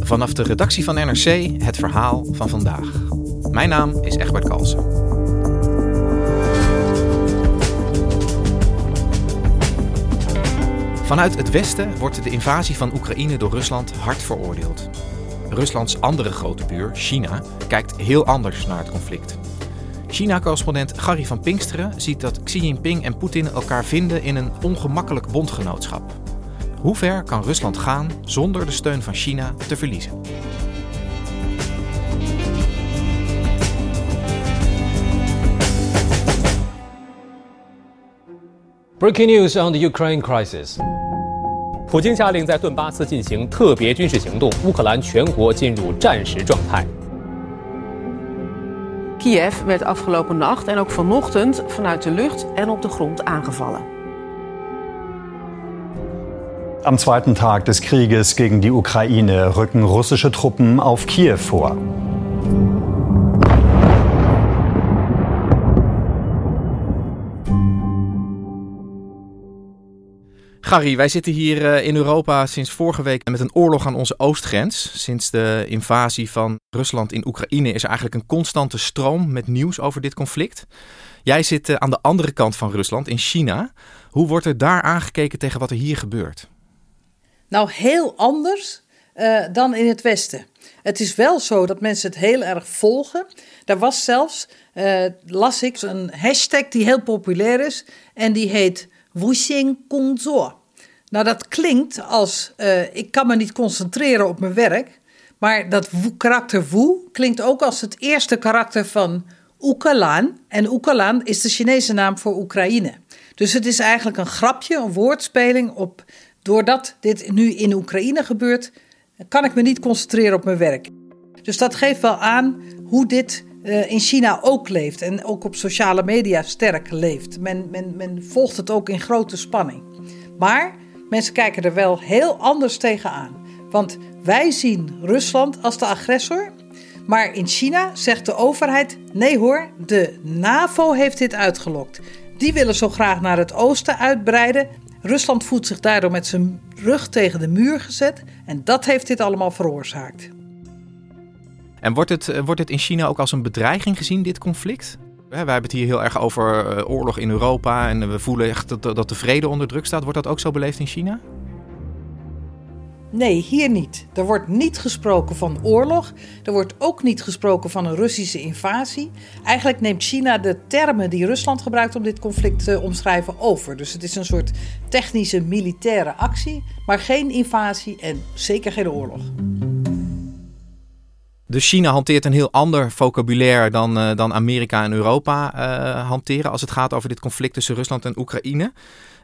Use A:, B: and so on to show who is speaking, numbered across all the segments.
A: Vanaf de redactie van NRC het verhaal van vandaag. Mijn naam is Egbert Kalsen. Vanuit het Westen wordt de invasie van Oekraïne door Rusland hard veroordeeld. Ruslands andere grote buur, China, kijkt heel anders naar het conflict. China-correspondent Gary van Pinksteren ziet dat Xi Jinping en Poetin elkaar vinden in een ongemakkelijk bondgenootschap. Hoe ver kan Rusland gaan zonder de steun van China te verliezen?
B: Breaking news on the Ukraine crisis. 普京下令在顿巴斯进行特别军事行动，乌克兰全国进入战时状态。
C: Kiev werd afgelopen nacht en ook vanochtend vanuit de lucht en op de grond aangevallen.
D: Am zweiten Tag des Krieges gegen die Ukraine rücken russische Truppen auf Kiew vor.
A: Gary, wij zitten hier eh, in Europa sinds vorige week met een oorlog aan onze oostgrens. Sinds de invasie van Rusland in Oekraïne is er eigenlijk een constante stroom met nieuws over dit conflict. Jij zit eh, aan de andere kant van Rusland, in China. Hoe wordt er daar aangekeken tegen wat er hier gebeurt?
E: Nou, heel anders uh, dan in het Westen. Het is wel zo dat mensen het heel erg volgen. Daar was zelfs, uh, las ik, een hashtag die heel populair is en die heet Wuxing Gongzuo. Nou, dat klinkt als uh, ik kan me niet concentreren op mijn werk, maar dat karakter Wu klinkt ook als het eerste karakter van Oekalan. En Oekalan is de Chinese naam voor Oekraïne. Dus het is eigenlijk een grapje, een woordspeling op doordat dit nu in Oekraïne gebeurt, kan ik me niet concentreren op mijn werk. Dus dat geeft wel aan hoe dit uh, in China ook leeft en ook op sociale media sterk leeft. Men, men, men volgt het ook in grote spanning. Maar mensen kijken er wel heel anders tegenaan. Want wij zien Rusland als de agressor. Maar in China zegt de overheid: nee hoor, de NAVO heeft dit uitgelokt. Die willen zo graag naar het oosten uitbreiden. Rusland voelt zich daardoor met zijn rug tegen de muur gezet en dat heeft dit allemaal veroorzaakt.
A: En wordt het, wordt het in China ook als een bedreiging gezien, dit conflict? We hebben het hier heel erg over oorlog in Europa en we voelen echt dat, dat de vrede onder druk staat. Wordt dat ook zo beleefd in China?
E: Nee, hier niet. Er wordt niet gesproken van oorlog. Er wordt ook niet gesproken van een Russische invasie. Eigenlijk neemt China de termen die Rusland gebruikt om dit conflict te omschrijven over. Dus het is een soort technische militaire actie, maar geen invasie en zeker geen oorlog.
A: Dus China hanteert een heel ander vocabulaire dan, uh, dan Amerika en Europa uh, hanteren als het gaat over dit conflict tussen Rusland en Oekraïne.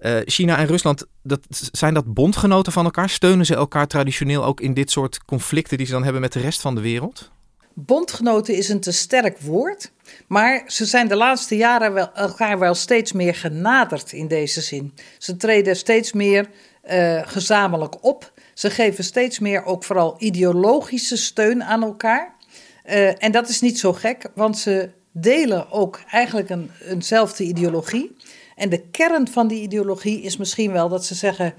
A: Uh, China en Rusland, dat, zijn dat bondgenoten van elkaar? Steunen ze elkaar traditioneel ook in dit soort conflicten die ze dan hebben met de rest van de wereld?
E: Bondgenoten is een te sterk woord, maar ze zijn de laatste jaren wel, elkaar wel steeds meer genaderd in deze zin. Ze treden steeds meer uh, gezamenlijk op. Ze geven steeds meer ook vooral ideologische steun aan elkaar. Uh, en dat is niet zo gek, want ze delen ook eigenlijk een, eenzelfde ideologie. En de kern van die ideologie is misschien wel dat ze zeggen: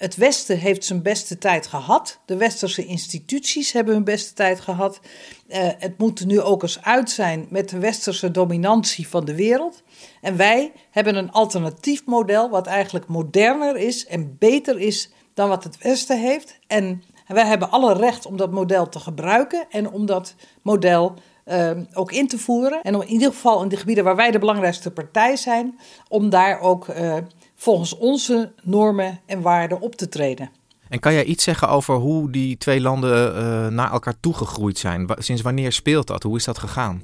E: het Westen heeft zijn beste tijd gehad. De westerse instituties hebben hun beste tijd gehad. Uh, het moet nu ook eens uit zijn met de westerse dominantie van de wereld. En wij hebben een alternatief model, wat eigenlijk moderner is en beter is dan wat het Westen heeft. En wij hebben alle recht om dat model te gebruiken en om dat model uh, ook in te voeren. En om in ieder geval in de gebieden waar wij de belangrijkste partij zijn, om daar ook uh, volgens onze normen en waarden op te treden.
A: En kan jij iets zeggen over hoe die twee landen uh, naar elkaar toegegroeid zijn? Sinds wanneer speelt dat? Hoe is dat gegaan?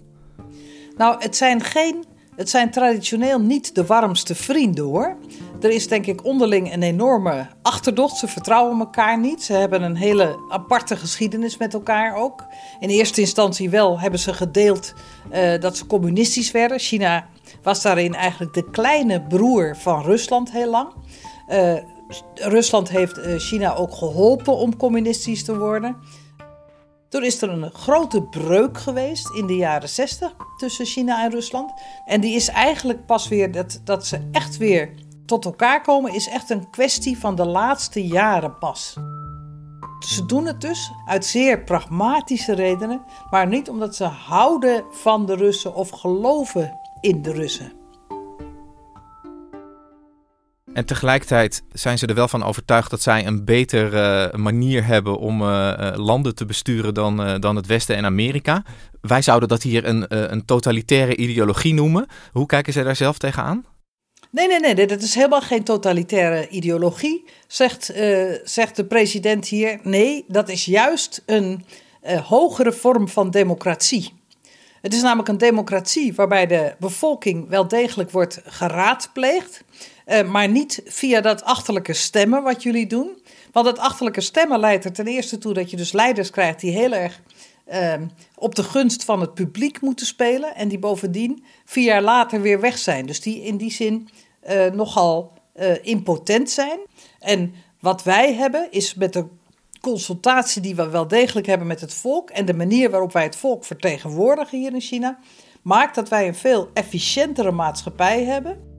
E: Nou, het zijn geen het zijn traditioneel niet de warmste vrienden hoor. Er is denk ik onderling een enorme achterdocht. Ze vertrouwen elkaar niet. Ze hebben een hele aparte geschiedenis met elkaar ook. In eerste instantie wel hebben ze gedeeld uh, dat ze communistisch werden. China was daarin eigenlijk de kleine broer van Rusland heel lang. Uh, Rusland heeft uh, China ook geholpen om communistisch te worden. Toen is er een grote breuk geweest in de jaren 60 tussen China en Rusland. En die is eigenlijk pas weer, dat, dat ze echt weer tot elkaar komen, is echt een kwestie van de laatste jaren pas. Ze doen het dus uit zeer pragmatische redenen, maar niet omdat ze houden van de Russen of geloven in de Russen.
A: En tegelijkertijd zijn ze er wel van overtuigd dat zij een betere uh, manier hebben om uh, landen te besturen dan, dan het Westen en Amerika. Wij zouden dat hier een, een totalitaire ideologie noemen. Hoe kijken zij daar zelf tegenaan?
E: Nee, nee, nee, dat is helemaal geen totalitaire ideologie, zegt, zegt de president hier. Nee, dat is juist een hogere vorm van democratie. Het is namelijk een democratie waarbij de bevolking wel degelijk wordt geraadpleegd. Uh, maar niet via dat achterlijke stemmen wat jullie doen. Want dat achterlijke stemmen leidt er ten eerste toe dat je dus leiders krijgt die heel erg uh, op de gunst van het publiek moeten spelen. En die bovendien vier jaar later weer weg zijn. Dus die in die zin uh, nogal impotent zijn. En wat wij hebben is met de consultatie die we wel degelijk hebben met het volk en de manier waarop wij het volk vertegenwoordigen hier in China, maakt dat wij een veel efficiëntere maatschappij hebben.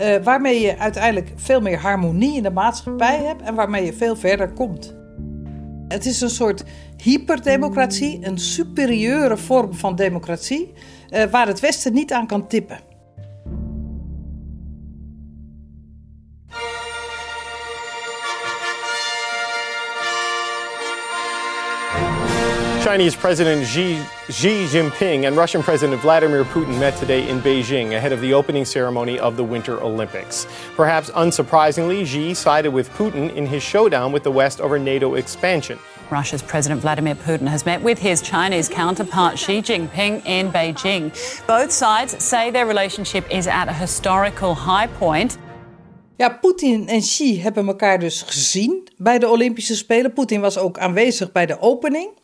E: Uh, waarmee je uiteindelijk veel meer harmonie in de maatschappij hebt en waarmee je veel verder komt. Het is een soort hyperdemocratie, een superieure vorm van democratie, uh, waar het Westen niet aan kan tippen.
F: Chinese President Xi, Xi, Jinping and Russian President Vladimir Putin met today in Beijing ahead of the opening ceremony of the Winter Olympics. Perhaps unsurprisingly, Xi sided with Putin in his showdown with the West over NATO expansion.
G: Russia's President Vladimir Putin has met with his Chinese counterpart Xi Jinping in Beijing. Both sides say their relationship is at a historical high point.
E: Ja, Poetin en Xi hebben elkaar dus gezien bij de Olympische Spelen. Poetin was ook aanwezig bij de opening.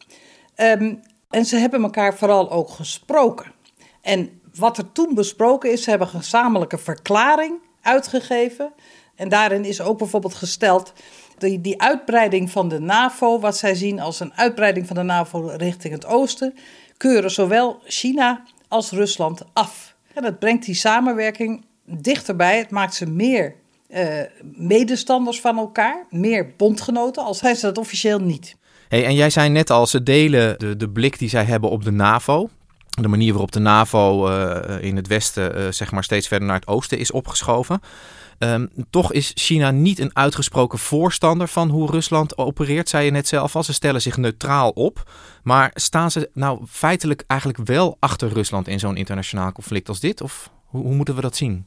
E: Um, en ze hebben elkaar vooral ook gesproken. En wat er toen besproken is, ze hebben een gezamenlijke verklaring uitgegeven. En daarin is ook bijvoorbeeld gesteld die, die uitbreiding van de NAVO, wat zij zien als een uitbreiding van de NAVO richting het oosten, keuren zowel China als Rusland af. En dat brengt die samenwerking dichterbij. Het maakt ze meer uh, medestanders van elkaar, meer bondgenoten, al zijn ze dat officieel niet.
A: En jij zei net al, ze delen de, de blik die zij hebben op de NAVO. De manier waarop de NAVO uh, in het westen uh, zeg maar steeds verder naar het oosten is opgeschoven. Um, toch is China niet een uitgesproken voorstander van hoe Rusland opereert, zei je net zelf al. Ze stellen zich neutraal op. Maar staan ze nou feitelijk eigenlijk wel achter Rusland in zo'n internationaal conflict als dit? Of hoe, hoe moeten we dat zien?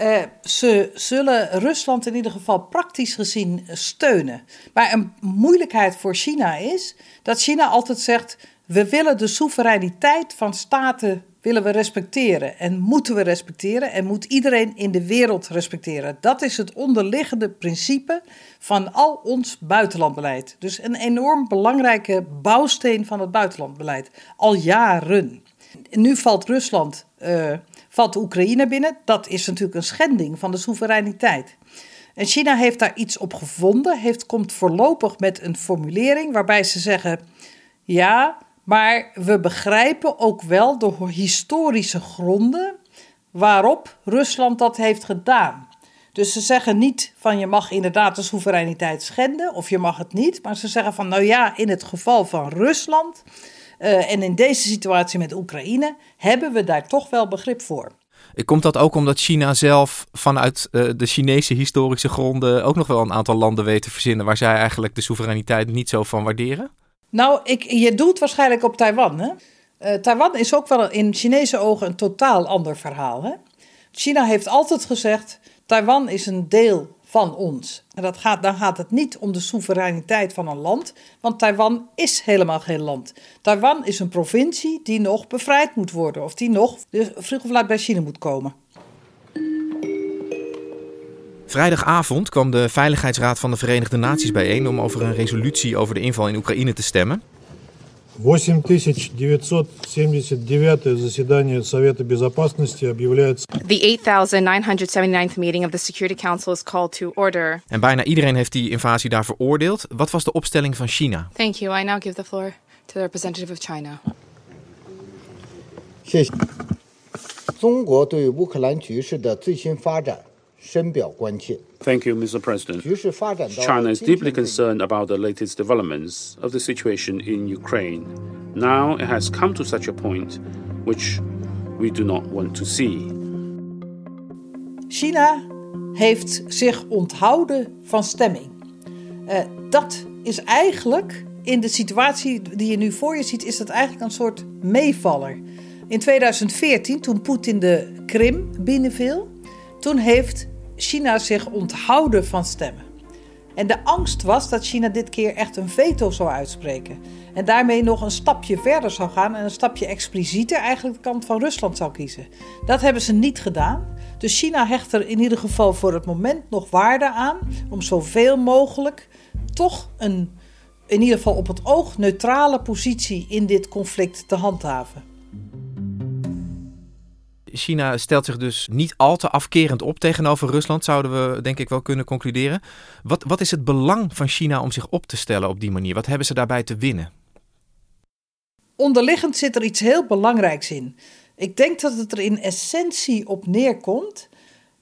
E: Uh, ze zullen Rusland in ieder geval praktisch gezien steunen. Maar een moeilijkheid voor China is dat China altijd zegt: we willen de soevereiniteit van staten willen we respecteren en moeten we respecteren en moet iedereen in de wereld respecteren. Dat is het onderliggende principe van al ons buitenlandbeleid. Dus een enorm belangrijke bouwsteen van het buitenlandbeleid al jaren. Nu valt Rusland uh, valt Oekraïne binnen. Dat is natuurlijk een schending van de soevereiniteit. En China heeft daar iets op gevonden, heeft, komt voorlopig met een formulering waarbij ze zeggen: ja, maar we begrijpen ook wel de historische gronden waarop Rusland dat heeft gedaan. Dus ze zeggen niet van je mag inderdaad de soevereiniteit schenden of je mag het niet. Maar ze zeggen van nou ja, in het geval van Rusland uh, en in deze situatie met Oekraïne hebben we daar toch wel begrip voor.
A: Komt dat ook omdat China zelf vanuit uh, de Chinese historische gronden ook nog wel een aantal landen weet te verzinnen waar zij eigenlijk de soevereiniteit niet zo van waarderen?
E: Nou, ik, je doelt waarschijnlijk op Taiwan. Hè? Uh, Taiwan is ook wel in Chinese ogen een totaal ander verhaal. Hè? China heeft altijd gezegd: Taiwan is een deel van ons. En dat gaat, dan gaat het niet om de soevereiniteit van een land, want Taiwan is helemaal geen land. Taiwan is een provincie die nog bevrijd moet worden, of die nog dus vroeg of laat bij China moet komen.
A: Vrijdagavond kwam de Veiligheidsraad van de Verenigde Naties bijeen om over een resolutie over de inval in Oekraïne te stemmen.
H: 8979 заседание Совета Безопасности объявляется...
I: The 8979th meeting of the Security Council is called to order.
A: En bijna iedereen heeft die invasie daar veroordeeld. Wat was de opstelling van China?
I: Thank you. I now give the floor to the representative of China.
H: 谢谢。中国对乌克兰局势的最新发展
J: Thank you, Mr. President. China is deeply concerned about the latest developments of the situation in Ukraine. Now it has come to such a point which we do not want to see.
E: China heeft zich onthouden van stemming. Uh, dat is eigenlijk in de situatie die je nu voor je ziet, is dat eigenlijk een soort meevaller. In 2014, toen Poetin de Krim binnenviel, toen heeft China zich onthouden van stemmen. En de angst was dat China dit keer echt een veto zou uitspreken. En daarmee nog een stapje verder zou gaan en een stapje explicieter eigenlijk de kant van Rusland zou kiezen. Dat hebben ze niet gedaan. Dus China hecht er in ieder geval voor het moment nog waarde aan om zoveel mogelijk toch een, in ieder geval op het oog, neutrale positie in dit conflict te handhaven.
A: China stelt zich dus niet al te afkerend op tegenover Rusland, zouden we denk ik wel kunnen concluderen. Wat, wat is het belang van China om zich op te stellen op die manier? Wat hebben ze daarbij te winnen?
E: Onderliggend zit er iets heel belangrijks in. Ik denk dat het er in essentie op neerkomt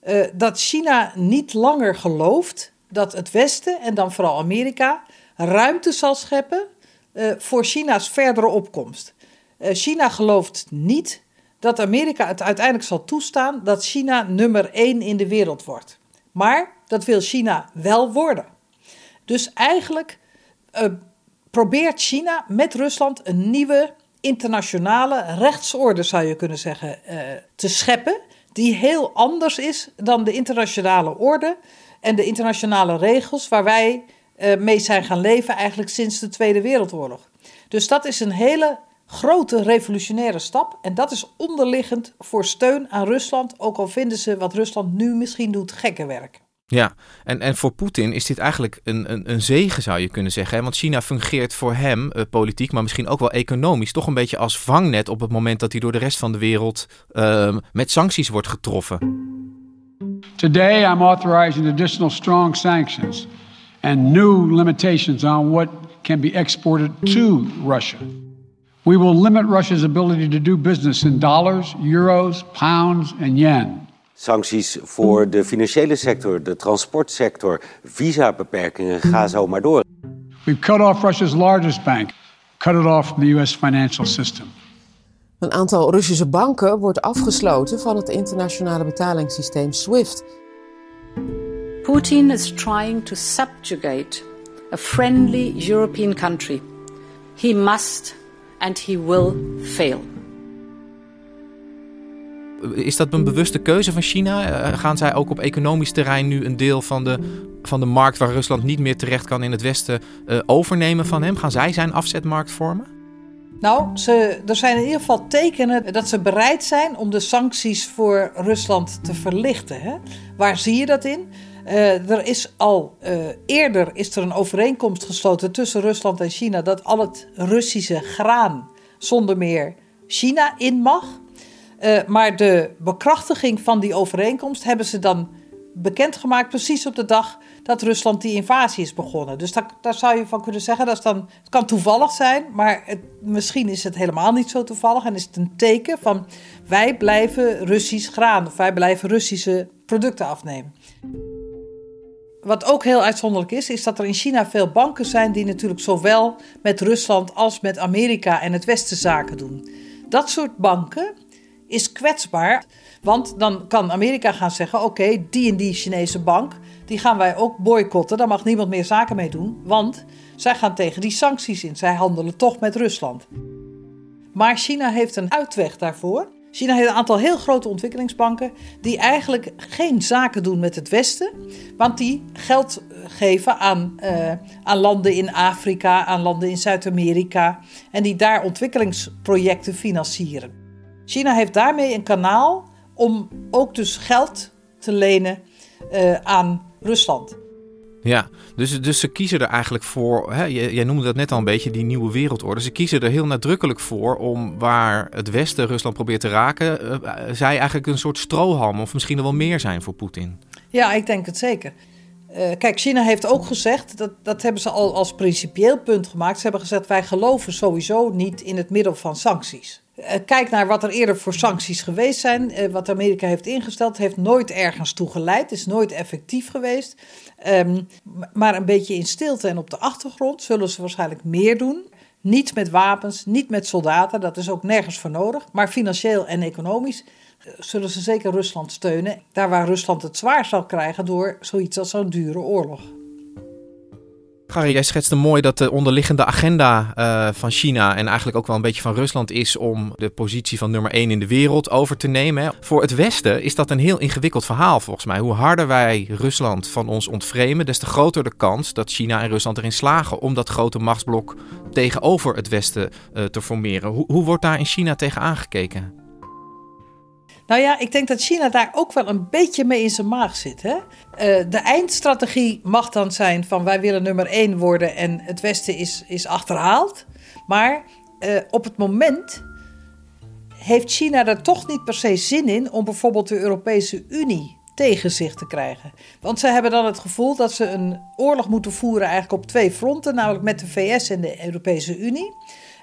E: uh, dat China niet langer gelooft dat het Westen en dan vooral Amerika ruimte zal scheppen uh, voor China's verdere opkomst. Uh, China gelooft niet dat Amerika het uiteindelijk zal toestaan dat China nummer één in de wereld wordt. Maar dat wil China wel worden. Dus eigenlijk uh, probeert China met Rusland een nieuwe internationale rechtsorde, zou je kunnen zeggen, uh, te scheppen. Die heel anders is dan de internationale orde en de internationale regels waar wij uh, mee zijn gaan leven eigenlijk sinds de Tweede Wereldoorlog. Dus dat is een hele grote revolutionaire stap. En dat is onderliggend voor steun aan Rusland, ook al vinden ze wat Rusland nu misschien doet gekke werk.
A: Ja, en, en voor Poetin is dit eigenlijk een, een, een zegen, zou je kunnen zeggen. Want China fungeert voor hem, uh, politiek, maar misschien ook wel economisch, toch een beetje als vangnet op het moment dat hij door de rest van de wereld uh, met sancties wordt getroffen.
K: Today I'm authorizing additional strong sanctions and new limitations on what can be exported to Russia. We will limit Russia's ability to do business in dollars, euros, pounds en yen.
L: Sancties voor de financiële sector, de transportsector, visabeperkingen, ga zo maar door.
K: We've cut off Russia's largest bank, cut it off from the US financial system.
C: Een aantal Russische banken wordt afgesloten van het internationale betalingssysteem SWIFT.
M: Putin is trying to subjugate a friendly European country. He must and he will fail.
A: Is dat een bewuste keuze van China? Uh, gaan zij ook op economisch terrein nu een deel van de, van de markt waar Rusland niet meer terecht kan in het Westen uh, overnemen van hem? Gaan zij zijn afzetmarkt vormen?
E: Nou, ze, er zijn in ieder geval tekenen dat ze bereid zijn om de sancties voor Rusland te verlichten. Hè? Waar zie je dat in? Uh, er is al uh, eerder is er een overeenkomst gesloten tussen Rusland en China dat al het Russische graan zonder meer China in mag. Uh, maar de bekrachtiging van die overeenkomst hebben ze dan bekendgemaakt precies op de dag dat Rusland die invasie is begonnen. Dus daar, daar zou je van kunnen zeggen, dat is dan, het kan toevallig zijn, maar het, misschien is het helemaal niet zo toevallig en is het een teken van wij blijven Russisch graan of wij blijven Russische producten afnemen. Wat ook heel uitzonderlijk is, is dat er in China veel banken zijn die natuurlijk zowel met Rusland als met Amerika en het Westen zaken doen. Dat soort banken is kwetsbaar, want dan kan Amerika gaan zeggen: oké, die en die Chinese bank, die gaan wij ook boycotten. Daar mag niemand meer zaken mee doen, want zij gaan tegen die sancties in. Zij handelen toch met Rusland. Maar China heeft een uitweg daarvoor. China heeft een aantal heel grote ontwikkelingsbanken die eigenlijk geen zaken doen met het Westen, want die geld geven aan, uh, aan landen in Afrika, aan landen in Zuid-Amerika en die daar ontwikkelingsprojecten financieren. China heeft daarmee een kanaal om ook dus geld te lenen uh, aan Rusland.
A: Ja, dus, dus ze kiezen er eigenlijk voor, hè, jij noemde dat net al een beetje, die nieuwe wereldorde. Ze kiezen er heel nadrukkelijk voor om waar het Westen Rusland probeert te raken, uh, zij eigenlijk een soort strohalm of misschien nog wel meer zijn voor Poetin.
E: Ja, ik denk het zeker. Uh, kijk, China heeft ook gezegd, dat, dat hebben ze al als principieel punt gemaakt. Ze hebben gezegd, wij geloven sowieso niet in het middel van sancties. Uh, kijk naar wat er eerder voor sancties geweest zijn. Uh, wat Amerika heeft ingesteld, heeft nooit ergens toe geleid. is nooit effectief geweest. Um, maar een beetje in stilte en op de achtergrond zullen ze waarschijnlijk meer doen. Niet met wapens, niet met soldaten, dat is ook nergens voor nodig. Maar financieel en economisch zullen ze zeker Rusland steunen. Daar waar Rusland het zwaar zal krijgen door zoiets als zo'n dure oorlog.
A: Gary, jij schetste mooi dat de onderliggende agenda uh, van China en eigenlijk ook wel een beetje van Rusland is om de positie van nummer 1 in de wereld over te nemen. Voor het Westen is dat een heel ingewikkeld verhaal volgens mij. Hoe harder wij Rusland van ons ontvremen, des te groter de kans dat China en Rusland erin slagen om dat grote machtsblok tegenover het Westen uh, te formeren. Hoe, hoe wordt daar in China tegen aangekeken?
E: Nou ja, ik denk dat China daar ook wel een beetje mee in zijn maag zit. Hè? Uh, de eindstrategie mag dan zijn van wij willen nummer één worden en het Westen is, is achterhaald. Maar uh, op het moment heeft China er toch niet per se zin in om bijvoorbeeld de Europese Unie tegen zich te krijgen. Want ze hebben dan het gevoel dat ze een oorlog moeten voeren eigenlijk op twee fronten, namelijk met de VS en de Europese Unie.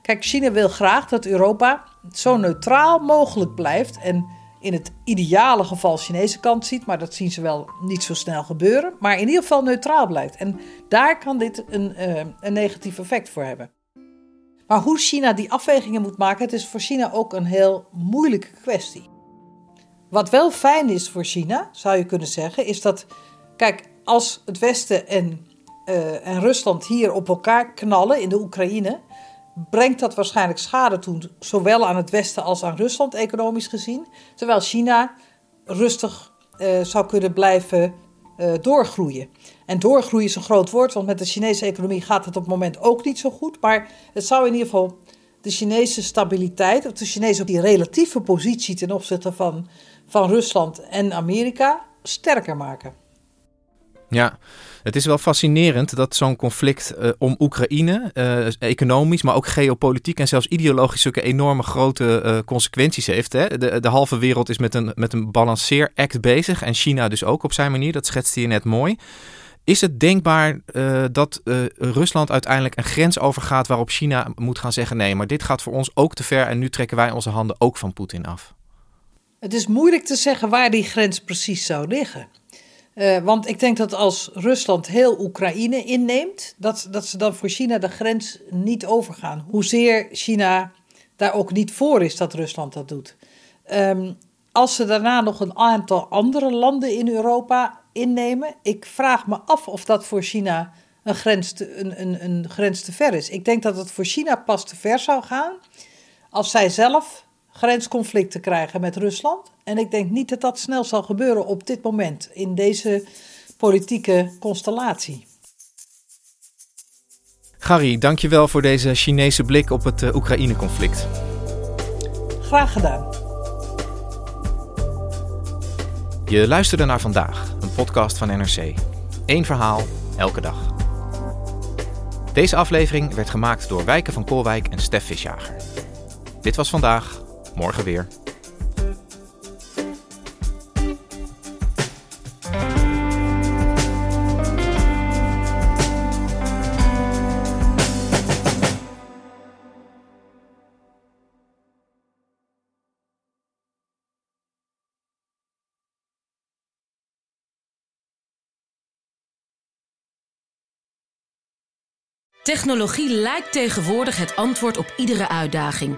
E: Kijk, China wil graag dat Europa zo neutraal mogelijk blijft en in het ideale geval Chinese kant ziet, maar dat zien ze wel niet zo snel gebeuren. Maar in ieder geval neutraal blijft. En daar kan dit een, uh, een negatief effect voor hebben. Maar hoe China die afwegingen moet maken, het is voor China ook een heel moeilijke kwestie. Wat wel fijn is voor China, zou je kunnen zeggen, is dat, kijk, als het Westen en, uh, en Rusland hier op elkaar knallen in de Oekraïne, brengt dat waarschijnlijk schade toe, zowel aan het Westen als aan Rusland, economisch gezien. Terwijl China rustig uh, zou kunnen blijven uh, doorgroeien. En doorgroeien is een groot woord, want met de Chinese economie gaat het op het moment ook niet zo goed. Maar het zou in ieder geval de Chinese stabiliteit, of de Chinese die relatieve positie ten opzichte van, van Rusland en Amerika, sterker maken.
A: Ja, het is wel fascinerend dat zo'n conflict uh, om Oekraïne, uh, economisch, maar ook geopolitiek en zelfs ideologisch, zulke enorme grote uh, consequenties heeft. Hè? De, de halve wereld is met een, met een balanceeract bezig en China dus ook op zijn manier. Dat schetste je net mooi. Is het denkbaar dat Rusland uiteindelijk een grens overgaat waarop China moet gaan zeggen: nee, maar dit gaat voor ons ook te ver en nu trekken wij onze handen ook van Poetin af?
E: Het is moeilijk te zeggen waar die grens precies zou liggen. Uh, want ik denk dat als Rusland heel Oekraïne inneemt, dat, dat ze dan voor China de grens niet overgaan. Hoezeer China daar ook niet voor is dat Rusland dat doet. Um, als ze daarna nog een aantal andere landen in Europa innemen, ik vraag me af of dat voor China een grens een, een, een grens te ver is. Ik denk dat het voor China pas te ver zou gaan als zij zelf grensconflicten krijgen met Rusland. En ik denk niet dat dat snel zal gebeuren op dit moment, in deze politieke constellatie.
A: Gary, dankjewel voor deze Chinese blik op het uh, Oekraïne-conflict.
E: Graag gedaan.
A: Je luisterde naar vandaag, een podcast van NRC. Eén verhaal, elke dag. Deze aflevering werd gemaakt door Wijken van Koolwijk en Stef Visjager. Dit was vandaag, morgen weer.
N: Technologie lijkt tegenwoordig het antwoord op iedere uitdaging.